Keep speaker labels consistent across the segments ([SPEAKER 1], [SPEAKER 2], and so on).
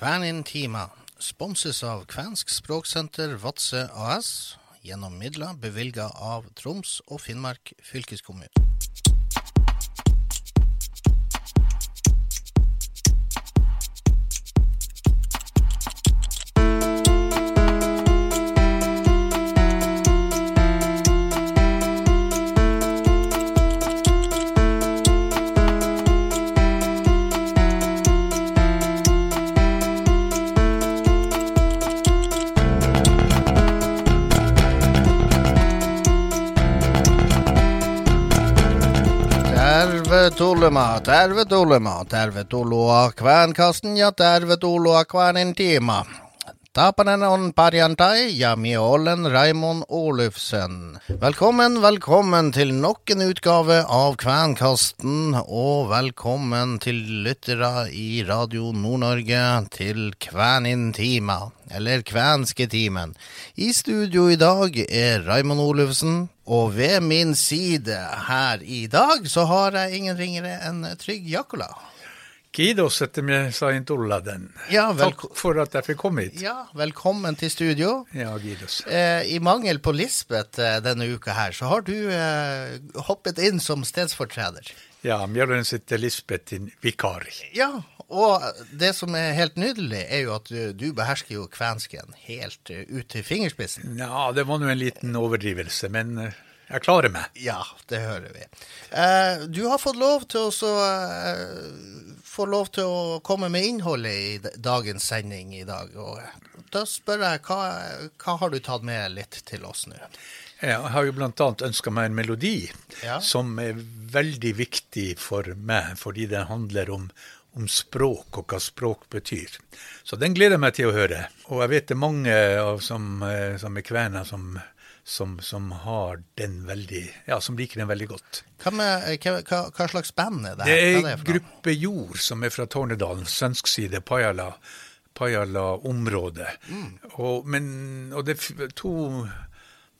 [SPEAKER 1] Kvænintima sponses av Kvensk språksenter Vadsø AS gjennom midler bevilga av Troms og Finnmark fylkeskommune. Tervetulema, tervetulema, tervetuloa Kvänkasten ja tervetuloa Kvänintima. Tapanen on Parjantai ja Mjålen Raimond Olufsen. Velkommen, velkommen til nok en utgave av Kvænkasten, og velkommen til lyttere i Radio Nord-Norge til Kvænintima, eller Kvænsketimen. I studio i dag er Raimond Olufsen, og ved min side her i dag så har jeg ingen ringere enn Trygg Jakkola.
[SPEAKER 2] Kiitos, että meg, sain tulla den.
[SPEAKER 1] Ja,
[SPEAKER 2] Takk for at jeg fikk komme hit.
[SPEAKER 1] Ja, velkommen til studio.
[SPEAKER 2] Ja, Gidos.
[SPEAKER 1] Eh, I mangel på Lisbeth eh, denne uka her, så har du eh, hoppet inn som stedsfortreder.
[SPEAKER 2] Ja, Mjøllen sitter Lisbeth vikar.
[SPEAKER 1] Ja, og det som er helt nydelig, er jo at du, du behersker jo kvensken helt uh, ut til fingerspissen.
[SPEAKER 2] Ja, det var nå en liten overdrivelse, men uh, jeg klarer meg.
[SPEAKER 1] Ja, det hører vi. Uh, du har fått lov til å så, få lov til å komme med innholdet i dagens sending i dag. Og da spør jeg, hva, hva har du tatt med litt til oss nå?
[SPEAKER 2] Jeg har jo bl.a. ønska meg en melodi
[SPEAKER 1] ja.
[SPEAKER 2] som er veldig viktig for meg, fordi det handler om, om språk og hva språk betyr. Så den gleder jeg meg til å høre. Og jeg vet det er mange av som, som er kvener som, som, som, har den veldig, ja, som liker den veldig godt.
[SPEAKER 1] Hva, med, hva, hva slags band er det?
[SPEAKER 2] Det er, det er Gruppe Jord, som er fra Tornedalen, svensk side, Pajala. Pajala-området.
[SPEAKER 1] Mm.
[SPEAKER 2] Og, men, og det er to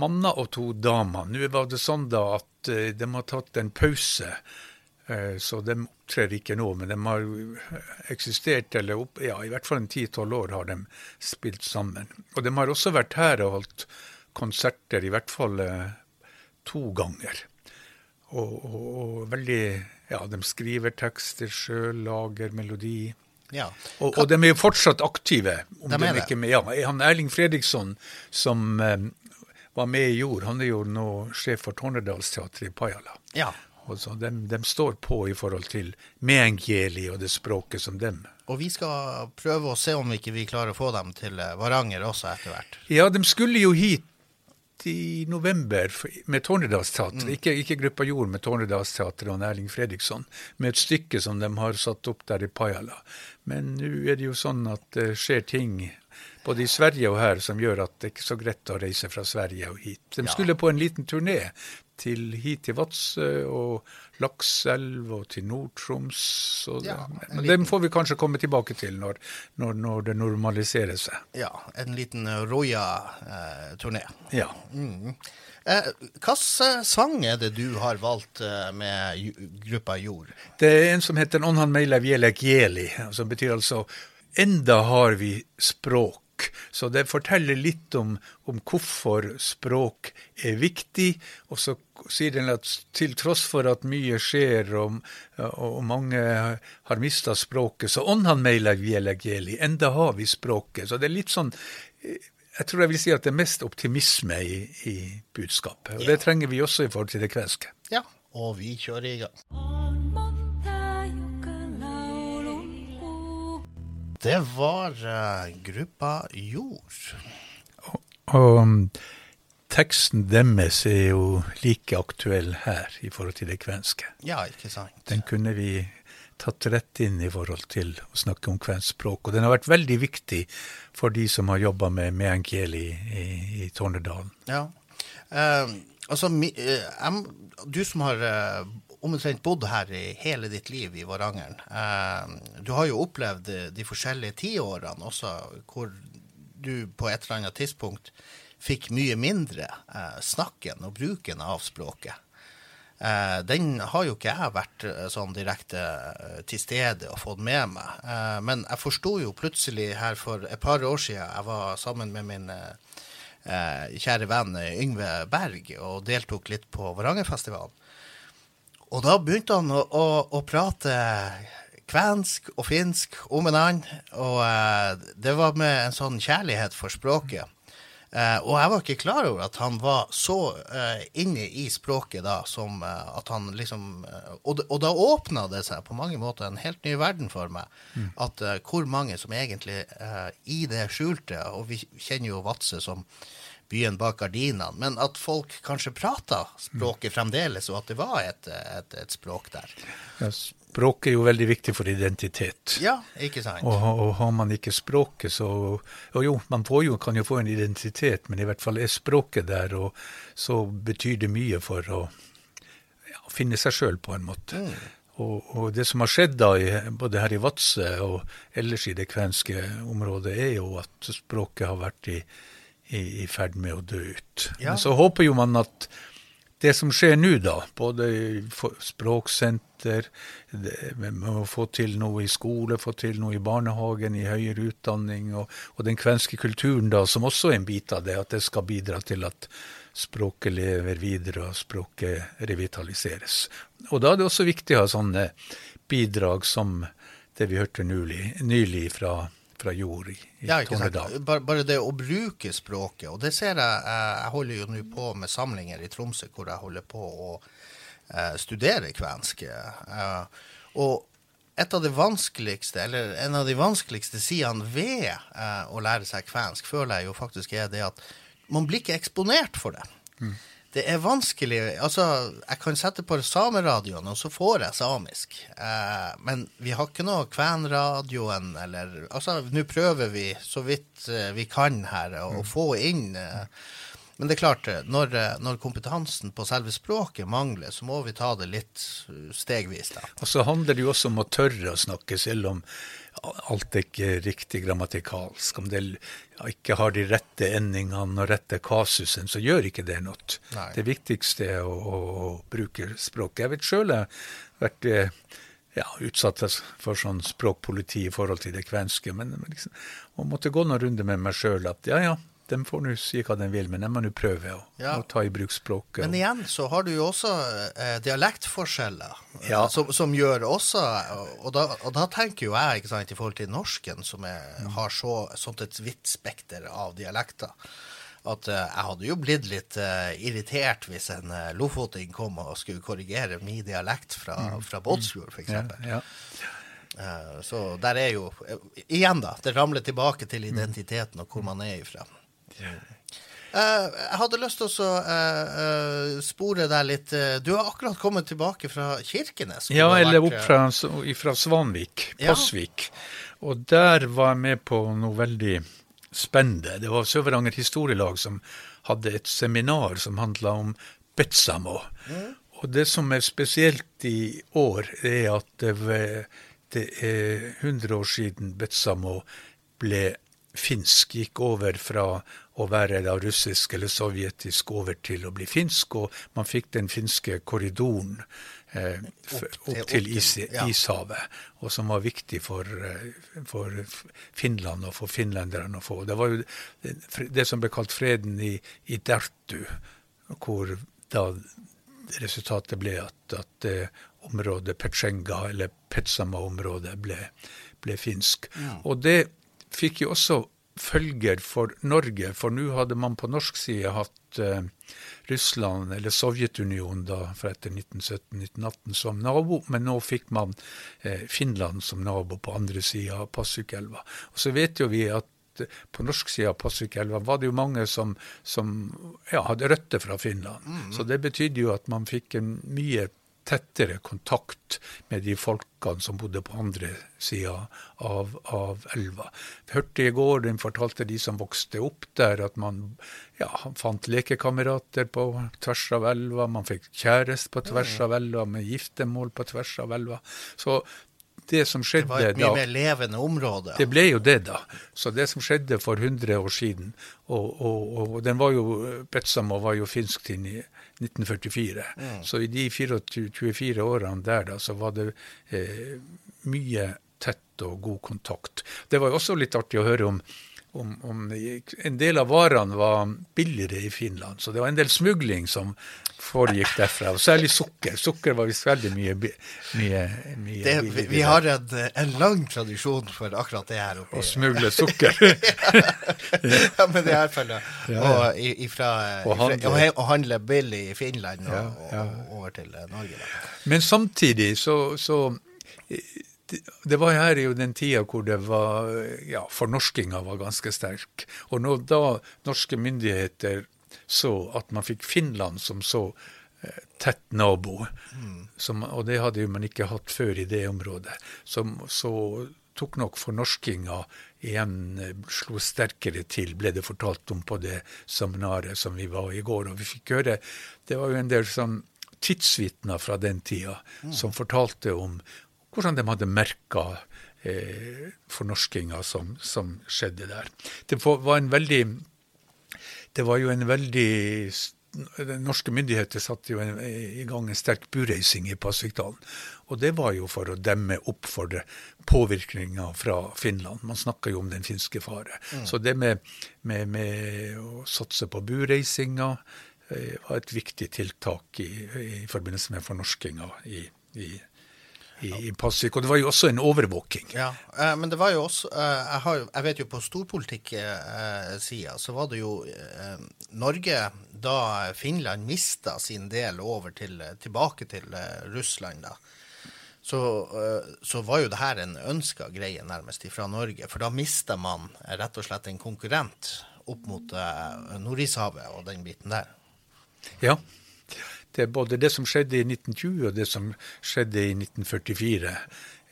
[SPEAKER 2] manner og to damer. Nå var det sånn da at uh, de har tatt en pause. Uh, så de opptrer ikke nå, men de har eksistert, eller opp, ja, i hvert fall en ti-tolv år har de spilt sammen. Og de har også vært her og holdt konserter, i hvert fall uh, to ganger. Og, og, og, veldig Ja, de skriver tekster sjøl, lager melodi.
[SPEAKER 1] Ja.
[SPEAKER 2] Og, og, de er jo fortsatt aktive.
[SPEAKER 1] Om de er
[SPEAKER 2] ikke med, ja, han Erling Fredriksson, som var med i jord. Han er jo nå sjef for Tornedalsteatret i Pajala.
[SPEAKER 1] Ja.
[SPEAKER 2] Og så de, de, står på i forhold til Meänkieli og det språket som dem.
[SPEAKER 1] Og vi skal prøve å se om ikke vi klarer å få dem til Varanger også etter hvert.
[SPEAKER 2] Ja, de skulle jo hit i november med Tornedalsteatret. Mm. Ikke, ikke Gruppa Jord, med Tornedalsteatret og Erling Fredriksson. Med et stykke som de har satt opp der i Pajala. Men nå er det jo sånn at det skjer ting både i Sverige og her som gjør at det ikke er så greit å reise fra Sverige og hit. De skulle ja. på en liten turné til, hit til Vadsø og Lakselv og til Nord-Troms. Ja, men liten... dem får vi kanskje komme tilbake til når, når, når det normaliserer seg.
[SPEAKER 1] Ja, en liten Roja-turné.
[SPEAKER 2] Eh, ja.
[SPEAKER 1] Mm. Eh, Hvilken sang er det du har valgt eh, med gruppa Jord?
[SPEAKER 2] Det er en som heter Onhan Meilev Jelek Jeli, som betyr altså Enda har vi språk. Så det forteller litt om, om, hvorfor språk er viktig. Og så sier den at til tross for at mye skjer og, og mange har mista språket, så onhan meila vielegeli, enda har vi språket. Så det er litt sånn Jeg tror jeg vil si at det er mest optimisme i, i budskapet. Og det trenger vi også i forhold til det kvenske.
[SPEAKER 1] Ja, og vi kjører i gang. Det var uh, gruppa Jord.
[SPEAKER 2] Og, og um, teksten deres er jo like aktuell her i forhold til det kvenske.
[SPEAKER 1] Ja, ikke sant.
[SPEAKER 2] Den kunne vi tatt rett inn i forhold til å snakke om kvensk språk. Og den har vært veldig viktig for de som har jobba med meänkieli i, i, Tornedalen.
[SPEAKER 1] Ja. Uh, altså, mi, uh, du som har omtrent bodd her i hele ditt liv i Varangeren. Eh, du har jo opplevd de forskjellige tiårene også, hvor du på et eller annet tidspunkt fikk mye mindre eh, snakken og bruken av språket. Eh, den har jo ikke jeg vært eh, sånn direkte eh, til stede og fått med meg. Eh, men jeg forsto jo plutselig her for et par år siden Jeg var sammen med min eh, kjære venn Yngve Berg og deltok litt på Varangerfestivalen. Og da begynte han å, å, å prate kvensk og finsk om en annen. Og eh, det var med en sånn kjærlighet for språket. Eh, og jeg var ikke klar over at han var så eh, inne i språket da, som eh, at han liksom eh, og, og, da åpna det seg på mange måter en helt ny verden for meg. Mm. At eh, hvor mange som egentlig i det skjulte, og vi kjenner jo Vadsø som byen bak gardinene, men at folk kanskje prata språket fremdeles, og at det var et, et, et språk der.
[SPEAKER 2] Ja, Språk er jo veldig viktig for identitet.
[SPEAKER 1] Ja, ikke sant.
[SPEAKER 2] Og, og har man ikke språket, så Og jo, man jo, kan jo få en identitet, men i hvert fall er språket der, og så betyr det mye for å ja, finne seg sjøl, på en måte. Mm. Og, og, det som har skjedd da, både her i Vadsø og ellers i det kvenske området, er jo at språket har vært i, i, i ferd med å dø ut. Ja. Men så håper jo man at det som skjer nå, da, både språksenter, med å få til noe i skole, få til noe i barnehagen, i høyere utdanning, og, og, den kvenske kulturen, da, som også er en bit av det, at det skal bidra til at språket lever videre og språket revitaliseres. Og da er det også viktig å ha sånne bidrag som det vi hørte nylig, nylig fra fra jord i, i ja, Tornedal.
[SPEAKER 1] Bare, bare, det å bruke språket. Og det ser jeg Jeg holder jo nå på med samlinger i Tromsø hvor jeg holder på å eh, studere kvensk. Eh, og et av de vanskeligste, eller en av de vanskeligste sidene ved eh, å lære seg kvensk, føler jeg jo faktisk er det at man blir ikke eksponert for det. Mm det er vanskelig Altså, jeg kan sette på sameradioen, og så får jeg samisk. Eh, men vi har ikke noe kvenradioen, eller Altså, nå prøver vi så vidt eh, vi kan her å mm. få inn eh, men det er klart, eh, når, eh, når, kompetansen på selve språket mangler, så må vi ta det litt stegvis. da.
[SPEAKER 2] Og så handler det jo også om å tørre å snakke, selv om alt er ikke riktig grammatikalsk. Om det ikke har de rette endingene og rette kasusen, så gjør ikke det noe. Nei. Det viktigste er å, å, bruke språket. Jeg vet sjøl jeg har vært eh, ja, utsatt for sånn språkpoliti i forhold til det kvenske. Men liksom, å måtte gå noen runder med meg sjøl at ja, ja, de får nå si hva de vil, men de må nå prøve å, ja. å, ta i bruk språket.
[SPEAKER 1] Men igjen så har du jo også eh, dialektforskjeller eh, ja. som, som, gjør også og da, og da, tenker jo jeg ikke sant, i forhold til norsken, som er, mm. har så, sånt et vidt spekter av dialekter, at eh, jeg hadde jo blitt litt eh, irritert hvis en uh, lofoting kom og skulle korrigere min dialekt fra, mm. fra Båtsfjord, f.eks. Ja, ja. Uh, så der er jo Igjen, da. Det ramler tilbake til identiteten og hvor man er ifra. Uh, jeg hadde lyst til å uh, uh, spore deg litt. Du har akkurat kommet tilbake fra Kirkenes.
[SPEAKER 2] Ja, eller opp fra, fra Svanvik, Pasvik. Ja. Og der var jeg med på noe veldig spennende. Det var Sør-Varanger historielag som hadde et seminar som handla om Betsamo. Mm. Og det som er spesielt i år, er at det, det er 100 år siden Betsamo ble finsk, gikk over fra å være da russisk eller sovjetisk over til å bli finsk, og man fikk den finske korridoren eh, opp til is, ishavet, og som var viktig for, eh, for, Finland og for finlenderne å få. Det var jo det, det som ble kalt freden i, i Dertu, hvor da resultatet ble at, at eh, området Petsjenga, eller Petsama-området, ble, ble, finsk. Ja. Og det fikk jo også følger for Norge, for nå hadde man på norsk side hatt eh, Russland, eller Sovjetunionen, da, fra etter 1917-1918 som nabo, men nå fikk man eh, Finland som nabo på andre sida av Passukelva. Og så vet jo vi at eh, på norsk side av Pasvikelva var det jo mange som, som ja, hadde røtter fra Finland. Mm. Så det betydde jo at man fikk en mye tettere kontakt med de folkene som bodde på andre sida av, av, elva. Jeg hørte i går, den fortalte de som vokste opp der, at man ja, fant lekekamerater på tvers av elva. Man fikk kjæreste på tvers av elva, med giftermål på tvers av elva. Så det som
[SPEAKER 1] Det var et mye
[SPEAKER 2] da
[SPEAKER 1] mer levende område.
[SPEAKER 2] Det ble jo det, da. Så det som skjedde for 100 år siden Og, og, og den var jo Petsamo var jo finsk til i 1944. Så i de 24, 24 årene der, da, så var det eh, mye tett og god kontakt. Det var jo også litt artig å høre om om, om en del av varene var billigere i Finland, så det var en del smugling som foregikk derfra. Og særlig sukker. Sukker var visst veldig mye, mye, mye
[SPEAKER 1] Det, vi, vi har en, en lang tradisjon for akkurat det her oppe.
[SPEAKER 2] Å smugle sukker.
[SPEAKER 1] ja, men det er og, i- ifra,
[SPEAKER 2] Og
[SPEAKER 1] ifra,
[SPEAKER 2] handle.
[SPEAKER 1] å he- å handle billig i Finland og,
[SPEAKER 2] Ja, ja.
[SPEAKER 1] og over til Norge. Da.
[SPEAKER 2] Men samtidig så, så det, var her jo den tida hvor det var ja, fornorskinga var ganske sterk. Og når da norske myndigheter så at man fikk Finland som så eh, tett nabo, som, og det hadde jo man ikke hatt før i det området, så, så tok nok fornorskinga igjen eh, slo sterkere til, ble det fortalt om på det seminaret som vi var i går. Og vi fikk høre Det var jo en del sånn tidsvitner fra den tida som fortalte om hvordan de hadde merka eh, fornorskinga som, som skjedde der. Det var en veldig det var jo en veldig Norske myndigheter satte jo en, i gang en sterk bureising i Pasvikdalen. Og det var jo for å demme opp for påvirkninga fra Finland. Man snakka jo om den finske fare. Så det med, med, med å satse på bureisinga eh, var et viktig tiltak i, i forbindelse med fornorskinga i, i, i, i Pasvik. Og det var jo også en overvåking.
[SPEAKER 1] Ja, eh, men det var jo også eh, jeg, har, jeg vet jo på storpolitikk-sida så var det jo eh, Norge da Finland mista sin del over til, tilbake til eh, Russland, da. Så, eh, så var jo det her en ønska greie nærmest fra Norge, for da mista man eh, rett og slett en konkurrent opp mot eh, Nordishavet og den biten der.
[SPEAKER 2] Ja. Det både det som skjedde i 1920 og det som skjedde i 1944,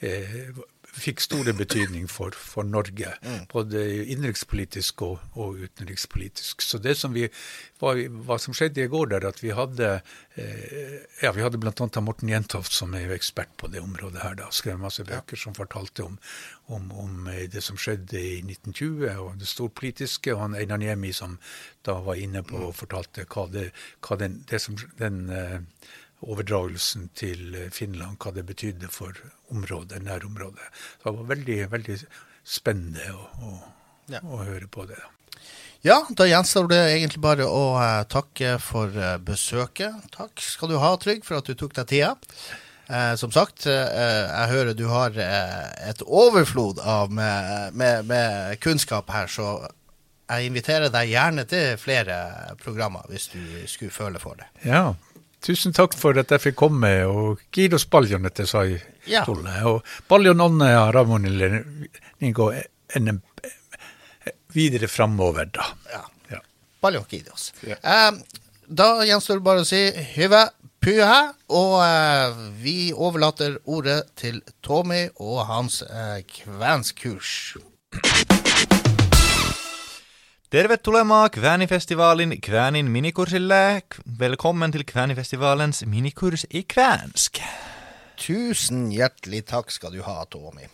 [SPEAKER 2] eh, fikk store betydning for, for Norge. Både innenrikspolitisk og, og utenrikspolitisk. Så det som vi, hva, hva som skjedde i går der, at vi hadde eh, ja, vi hadde bl.a. Morten Jentoft, som er jo ekspert på det området her, da, skrev masse bøker som fortalte om, om, om eh, det som skjedde i 1920 og det storpolitiske, og han Einar Niemi som da var inne på og fortalte hva, det, hva den, det som, den eh, overdragelsen til eh, Finland, hva det betydde for området, nærområdet. Så det var veldig, veldig spennende å, å,
[SPEAKER 1] Ja.
[SPEAKER 2] å høre på det.
[SPEAKER 1] Ja, da gjenstår det egentlig bare å eh, takke for eh, besøket. Takk skal du ha, Trygg, for at du tok deg tida. Eh, som sagt, eh, jeg hører du har eh, et overflod av med, med, med kunnskap her, så jeg inviterer deg gjerne til flere programmer hvis du skulle føle for det.
[SPEAKER 2] Ja, tusen takk for at jeg fikk komme, og kiitos paljon, että sai
[SPEAKER 1] Ja.
[SPEAKER 2] tulla. Og paljon onnea Ramonille niin kuin ennen videre framover da.
[SPEAKER 1] Ja.
[SPEAKER 2] Ja.
[SPEAKER 1] Paljon kiitos.
[SPEAKER 2] Ja.
[SPEAKER 1] Eh, da gjenstår det bare å si hyve, pyhä, og eh, vi overlater ordet til Tommy og hans eh, kvenskurs.
[SPEAKER 3] Tervetuloa Kvänifestivaalin Kvänin minikurssille. Velkommen til Kvänifestivalens minikurs i kvänsk.
[SPEAKER 1] Tusen hjertelig takk skal du ha, Tommy.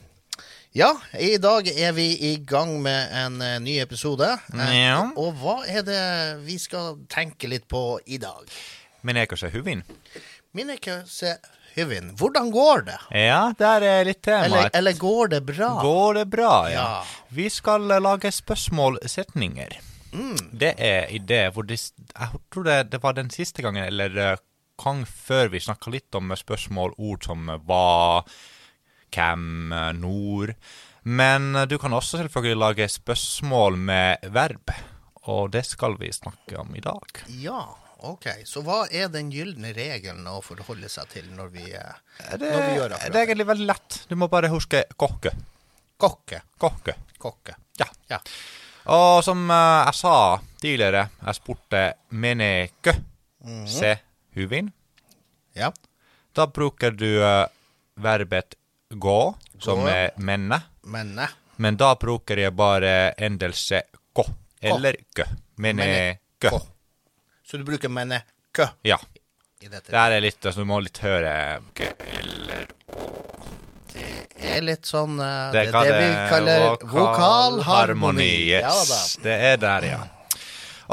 [SPEAKER 1] Ja, i dag er vi i gang med en eh, ny episode. Eh,
[SPEAKER 3] Ja.
[SPEAKER 1] Og hva er det vi skal tenke litt på i dag?
[SPEAKER 3] Meneekö se hyvin?
[SPEAKER 1] Minneker se hyvin. Hvordan går det?
[SPEAKER 3] Ja, der er litt tema.
[SPEAKER 1] Eller, eller går det bra?
[SPEAKER 3] Går det bra, ja.
[SPEAKER 1] Ja.
[SPEAKER 3] Vi skal eh, lage spørsmålsetninger. Det er idé hvor det, Jeg tror det, det var den siste gangen, eller eh, gang før vi snakka litt om spørsmål, ord som eh, hva, hvem, eh, når. Men eh, du kan også selvfølgelig lage spørsmål med verb, og det skal vi snakke om i dag.
[SPEAKER 1] Ja, ok. Så hva er den gylne regelen å forholde seg til når vi, eh,
[SPEAKER 3] Det,
[SPEAKER 1] når vi gjør
[SPEAKER 3] det er egentlig veldig lett. Du må bare huske kokke.
[SPEAKER 1] Kokke.
[SPEAKER 3] Kokke.
[SPEAKER 1] Kokke.
[SPEAKER 3] Ja.
[SPEAKER 1] Ja.
[SPEAKER 3] Og som eh, jeg sa tidligere, jeg spurte menekö se huvin.
[SPEAKER 1] ja.
[SPEAKER 3] Da bruker du eh, verbet gå, som
[SPEAKER 1] Gå.
[SPEAKER 3] er menne.
[SPEAKER 1] Men eh,
[SPEAKER 3] Men da bruker jeg bare endelse gå, eller kø. Menekø.
[SPEAKER 1] ko. Så du bruker menne kø
[SPEAKER 3] Ja. her er litt, altså, du må litt høre kø eller.
[SPEAKER 1] Det er litt sånn uh,
[SPEAKER 3] Det
[SPEAKER 1] Det det vi kaller vokalharmoni.
[SPEAKER 3] Yes,
[SPEAKER 1] Ja
[SPEAKER 3] det er der, ja.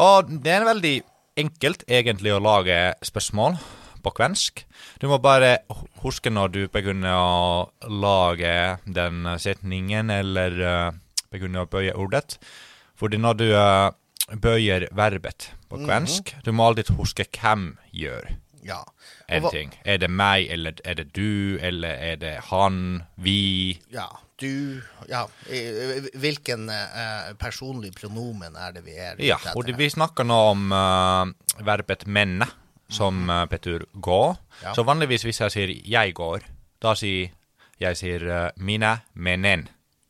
[SPEAKER 3] Og det er veldig enkelt egentlig å lage spørsmål på kvensk. Du må bare huske når du begynner å lage den setningen, eller uh, begynner å bøye ordet. Fordi når du eh, bøyer verbet på kvensk, du må alltid huske hvem gjør
[SPEAKER 1] Ja.
[SPEAKER 3] En
[SPEAKER 1] hva-
[SPEAKER 3] ting. Er det meg, eller er det du, eller er det han, vi?
[SPEAKER 1] Ja, du Ja, eh, hvilken uh, personlig pronomen er det vi er
[SPEAKER 3] Ja, og
[SPEAKER 1] etter?
[SPEAKER 3] vi snakker nå om uh, verbet menne, som uh, betyr gå.
[SPEAKER 1] Ja.
[SPEAKER 3] Så vanligvis hvis jeg sier 'jeg går', da sier jeg sier 'mine menen'.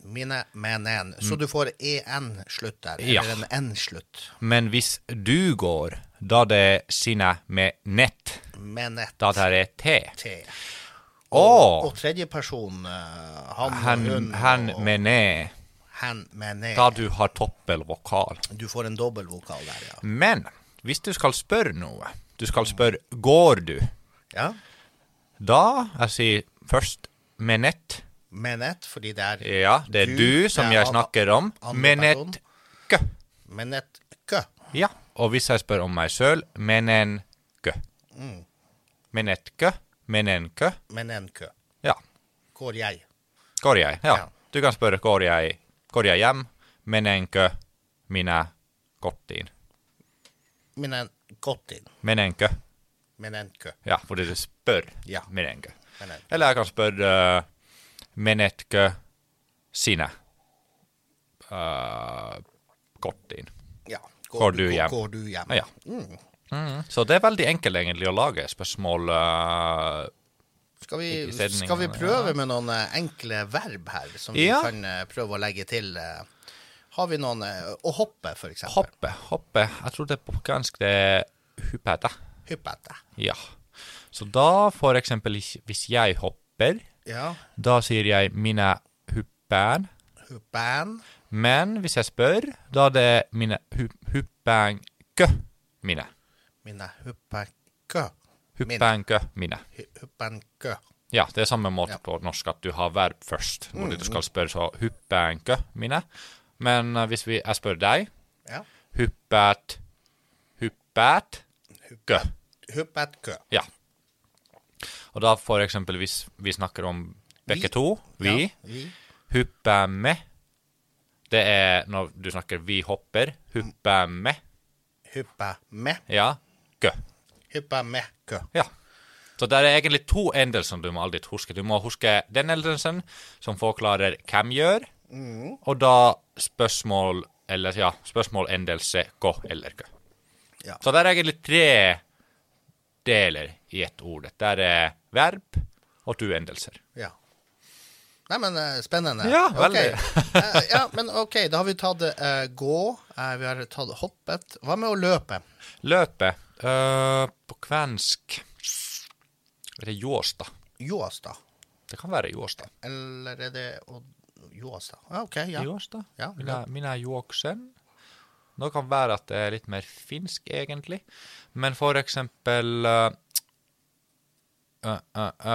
[SPEAKER 1] Mine menen. Så du får en-slutt der,
[SPEAKER 3] eller Ja.
[SPEAKER 1] en n-slutt.
[SPEAKER 3] Men hvis du går, da det er sine med nett,
[SPEAKER 1] Menet.
[SPEAKER 3] da det er t.
[SPEAKER 1] T.
[SPEAKER 3] Å!
[SPEAKER 1] Og tredjeperson, uh, han,
[SPEAKER 3] Han,
[SPEAKER 1] hun
[SPEAKER 3] han
[SPEAKER 1] og,
[SPEAKER 3] med
[SPEAKER 1] ne. Han med ne.
[SPEAKER 3] da du har toppelvokal
[SPEAKER 1] Du får en dobbeltvokal der, ja.
[SPEAKER 3] Men hvis du skal spørre noe, du skal spørre 'går du',
[SPEAKER 1] Ja,
[SPEAKER 3] da jeg sier først menet.
[SPEAKER 1] Menet, fordi det er
[SPEAKER 3] Ja, det er
[SPEAKER 1] Du,
[SPEAKER 3] du, som
[SPEAKER 1] er
[SPEAKER 3] jeg snakker om. Menet kø.
[SPEAKER 1] menet kø.
[SPEAKER 3] Ja. Og hvis jeg spør om meg sjøl, menen kø. Menet kø, menen kø.
[SPEAKER 1] Menen kø.
[SPEAKER 3] Ja.
[SPEAKER 1] Går jeg.
[SPEAKER 3] Går jeg? Ja.
[SPEAKER 1] Ja.
[SPEAKER 3] Du kan spørre går jeg, går jeg hjem, menen kø, mine gått inn.
[SPEAKER 1] Menen gått inn.
[SPEAKER 3] Menen kø. Ja, fordi du spør
[SPEAKER 1] Ja.
[SPEAKER 3] menen kø. Eller jeg kan spørre uh, menet kø sine. Uh, inn.
[SPEAKER 1] Ja.
[SPEAKER 3] Går du hjem?
[SPEAKER 1] Går du hjem?
[SPEAKER 3] Ja. Mm. Så det er veldig enkelt egentlig å lage spørsmål. Uh,
[SPEAKER 1] Skal vi, skal vi prøve med noen eh, enkle verb her, som
[SPEAKER 3] Ja.
[SPEAKER 1] vi kan eh, prøve å legge til? eh? Har vi noen Å hoppe, for eksempel.
[SPEAKER 3] hoppe, hoppe. Jeg tror det på gransk det er hyppete.
[SPEAKER 1] Hyppete.
[SPEAKER 3] Ja. Så da for eksempel hvis jeg hopper,
[SPEAKER 1] Ja.
[SPEAKER 3] da sier jeg mine huppen.
[SPEAKER 1] Huppan.
[SPEAKER 3] Men hvis jeg spør, da er det mine hu mine.
[SPEAKER 1] Mine huppekø. Min.
[SPEAKER 3] Mine.
[SPEAKER 1] Hu-
[SPEAKER 3] Ja, det er samme måte på norsk at du har verb først. Hvor du skal spørre så huppenkø mine. Men uh, hvis vi, jeg spør deg,
[SPEAKER 1] Ja.
[SPEAKER 3] huppet, huppet, kø.
[SPEAKER 1] Huppetkø.
[SPEAKER 3] Ja. Og da for eksempel hvis vi snakker om begge to, vi,
[SPEAKER 1] Ja, vi.
[SPEAKER 3] huppeme, det er når du snakker vi hopper, huppeme,
[SPEAKER 1] Huppe med.
[SPEAKER 3] ja, kø.
[SPEAKER 1] Huppe med kø.
[SPEAKER 3] Ja. Så det er egentlig to endelser du må alltid huske. Du må huske den endelsen som forklarer hvem gjør, og da spørsmål, eller ja, spørsmålendelse gå eller kø.
[SPEAKER 1] Ja.
[SPEAKER 3] Så det er egentlig tre deler i ett ord. Det er verb og to endelser.
[SPEAKER 1] Ja. Nei, men eh, spennende.
[SPEAKER 3] Ja,
[SPEAKER 1] veldig.
[SPEAKER 3] veldig.
[SPEAKER 1] Uh, ja, men OK, da har vi tatt uh, gå, uh, vi har tatt hoppet. Hva med å løpe?
[SPEAKER 3] Løpe på kvensk Er det jåsta?
[SPEAKER 1] Jåsta.
[SPEAKER 3] Det kan være jåsta.
[SPEAKER 1] Eller er det Jåsta? Ja, OK. Ja.
[SPEAKER 3] Jåsta?
[SPEAKER 1] Ja,
[SPEAKER 3] Mine, mine juoksen. Det kan være at det er litt mer finsk, egentlig. Men for eksempel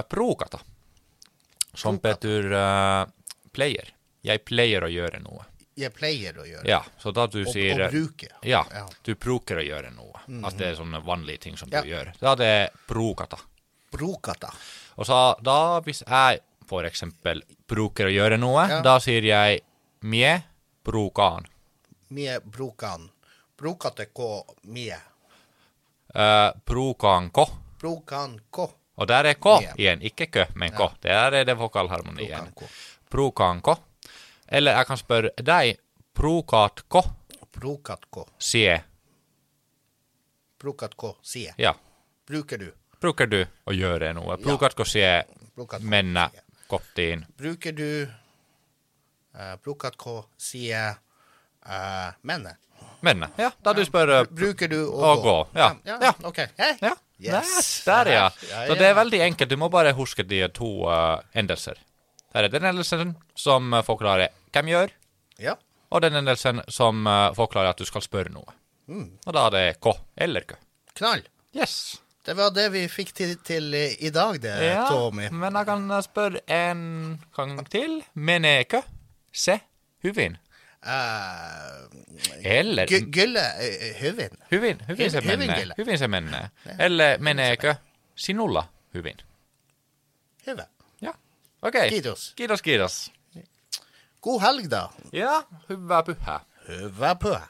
[SPEAKER 3] prokata, som
[SPEAKER 1] Prokata.
[SPEAKER 3] betyr uh, pleier. Jeg pleier å gjøre noe.
[SPEAKER 1] Jeg pleier å gjøre
[SPEAKER 3] Ja, så da du
[SPEAKER 1] Og,
[SPEAKER 3] sier
[SPEAKER 1] og bruke.
[SPEAKER 3] Ja,
[SPEAKER 1] Ja.
[SPEAKER 3] Du bruker å gjøre noe. At det er sånne vanlige ting som
[SPEAKER 1] Ja.
[SPEAKER 3] du gjør. Da er det prokata.
[SPEAKER 1] Brukata.
[SPEAKER 3] Og så da, hvis jeg for eksempel bruker å gjøre noe,
[SPEAKER 1] Ja.
[SPEAKER 3] da sier jeg mie brukan.
[SPEAKER 1] Mie brukan. Brukate ko mie.
[SPEAKER 3] Uh, brukan ko.
[SPEAKER 1] Brukan ko.
[SPEAKER 3] Og der er K
[SPEAKER 1] yeah.
[SPEAKER 3] igjen, ikke kø, men ko. Der er det vokalharmonien. Prokanko. Eller jeg kan spørre deg,
[SPEAKER 1] prokatko? Prokatko.
[SPEAKER 3] Sie.
[SPEAKER 1] Prokatko sie.
[SPEAKER 3] Ja,
[SPEAKER 1] Bruker du.
[SPEAKER 3] bruker du å gjøre noe? Prokatko ko sie
[SPEAKER 1] Brukat ko
[SPEAKER 3] menne
[SPEAKER 1] sie.
[SPEAKER 3] kottiin.
[SPEAKER 1] Bruker du uh, Brukat sie uh, menne?
[SPEAKER 3] Menne. Ja, da du spør uh,
[SPEAKER 1] Bruker du å,
[SPEAKER 3] Å gå, ja.
[SPEAKER 1] Ja,
[SPEAKER 3] Ja.
[SPEAKER 1] OK. Hey.
[SPEAKER 3] Ja,
[SPEAKER 1] Yes.
[SPEAKER 3] der, der ja.
[SPEAKER 1] Ja,
[SPEAKER 3] Så det er veldig enkelt. Du må bare huske de to uh, endelser. Der er den endelsen som uh, forklarer hvem gjør,
[SPEAKER 1] Ja.
[SPEAKER 3] og den endelsen som uh, forklarer at du skal spørre noe.
[SPEAKER 1] Mm.
[SPEAKER 3] Og da er det K eller K.
[SPEAKER 1] Knall.
[SPEAKER 3] Yes.
[SPEAKER 1] Det var det vi fikk til, til i i dag, det,
[SPEAKER 3] Ja,
[SPEAKER 1] Tommy.
[SPEAKER 3] men jeg kan spørre en gang til. Meneke se huvin.
[SPEAKER 1] Uh,
[SPEAKER 3] Eller
[SPEAKER 1] Gylle uh, Huvin.
[SPEAKER 3] huvin, huvin se
[SPEAKER 1] Huvin-
[SPEAKER 3] menne.
[SPEAKER 1] huvingille.
[SPEAKER 3] Huvin se menne. Eller meneke sinulla huvin.
[SPEAKER 1] Huve.
[SPEAKER 3] Ja, OK.
[SPEAKER 1] Kiitos.
[SPEAKER 3] Kiitos, kiitos.
[SPEAKER 1] God helg, da.
[SPEAKER 3] Ja, hyvää pyhää.
[SPEAKER 1] Hyvä pyhä.